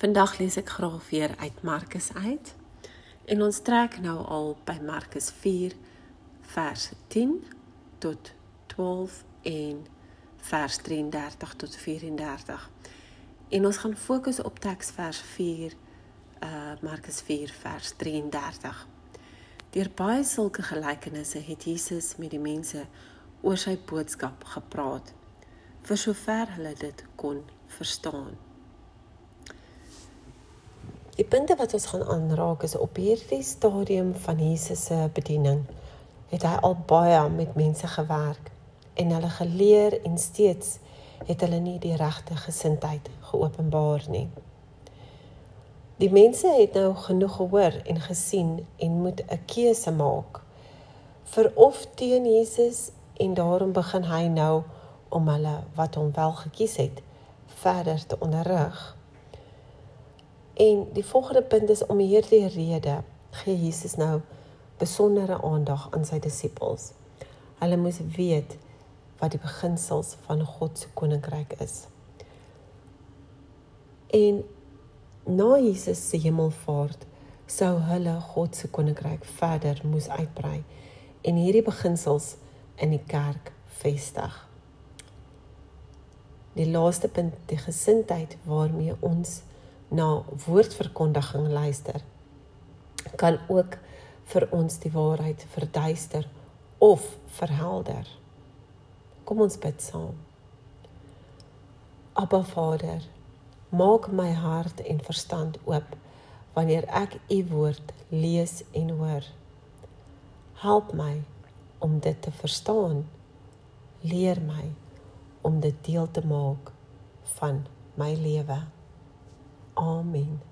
Vandag lees ek graag weer uit Markus uit. En ons trek nou al by Markus 4 vers 10 tot 12 en vers 33 tot 34. En ons gaan fokus op teksvers 4 uh Markus 4 vers 33. Deur baie sulke gelykenisse het Jesus met die mense oor sy boodskap gepraat vir sover hulle dit kon verstaan. Punte wat ons gaan aanraak is op hierdie stadium van Jesus se bediening het hy al baie met mense gewerk en hulle geleer en steeds het hulle nie die regte gesindheid geopenbaar nie. Die mense het nou genoeg gehoor en gesien en moet 'n keuse maak vir of teen Jesus en daarom begin hy nou om hulle wat hom wel gekies het verder te onderrig. En die volgende punt is om hierdie rede gee Jesus nou besondere aandag aan sy disippels. Hulle moes weet wat die beginsels van God se koninkryk is. En na Jesus se hemelvaart sou hulle God se koninkryk verder moes uitbrei en hierdie beginsels in die kerk vestig. Die laaste punt, die gesindheid waarmee ons na woordverkondiging luister, kan ook vir ons die waarheid verduister of verhelder. Kom ons bid saam. Abba Vader, maak my hart en verstand oop wanneer ek u woord lees en hoor. Help my om dit te verstaan. Leer my om dit deel te maak van my lewe. Amen.